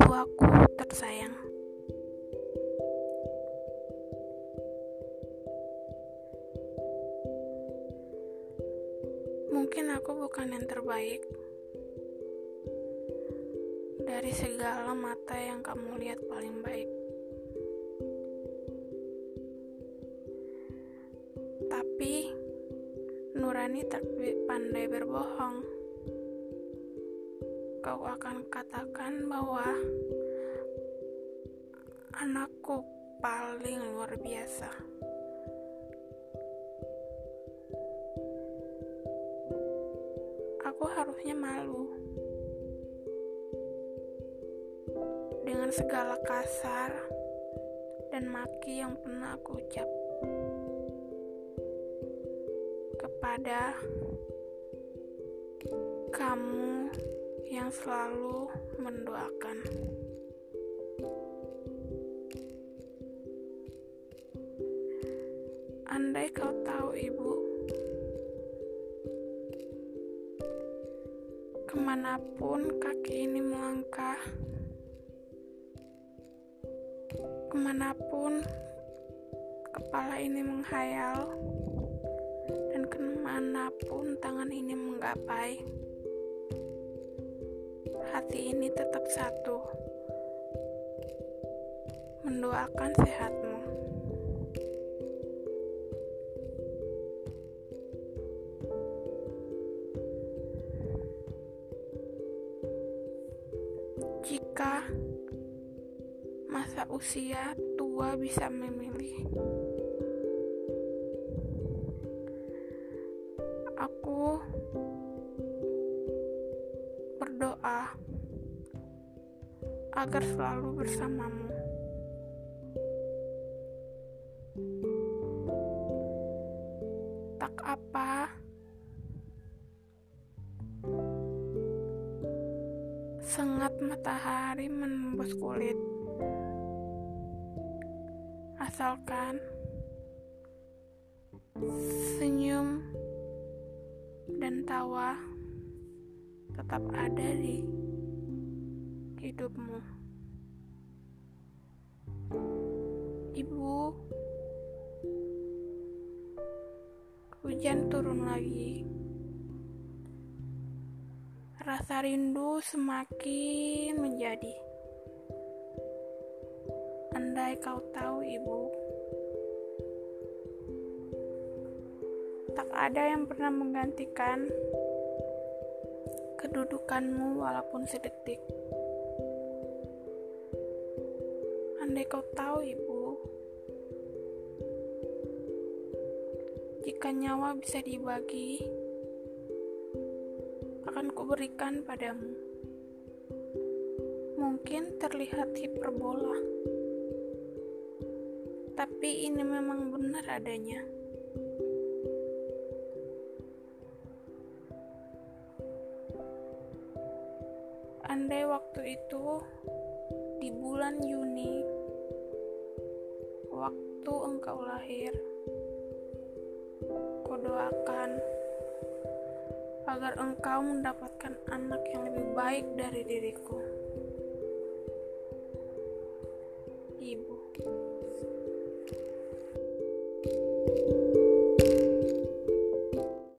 ibu aku tersayang. Mungkin aku bukan yang terbaik dari segala mata yang kamu lihat paling baik. Tapi Nurani terpandai berbohong. Kau akan katakan bahwa anakku paling luar biasa. Aku harusnya malu dengan segala kasar dan maki yang pernah aku ucap kepada kamu yang selalu mendoakan. Andai kau tahu, Ibu, ke mana pun kaki ini melangkah, ke mana pun kepala ini menghayal, dan ke mana pun tangan ini menggapai, hati ini tetap satu, mendoakan sehatmu. Jika masa usia tua bisa memilih, aku agar selalu bersamamu. Tak apa Sengat matahari menembus kulit. Asalkan senyum dan tawa tetap ada di hidupmu. Ibu, hujan turun lagi. Rasa rindu semakin menjadi. Andai kau tahu, Ibu, tak ada yang pernah menggantikan kedudukanmu walaupun sedetik. Andai kau tahu, Ibu, jika nyawa bisa dibagi, akan kuberikan padamu. Mungkin terlihat hiperbola, tapi ini memang benar adanya. Andai waktu itu di bulan Juni, waktu engkau lahir. ku doakan agar engkau mendapatkan anak yang lebih baik dari diriku. Ibu.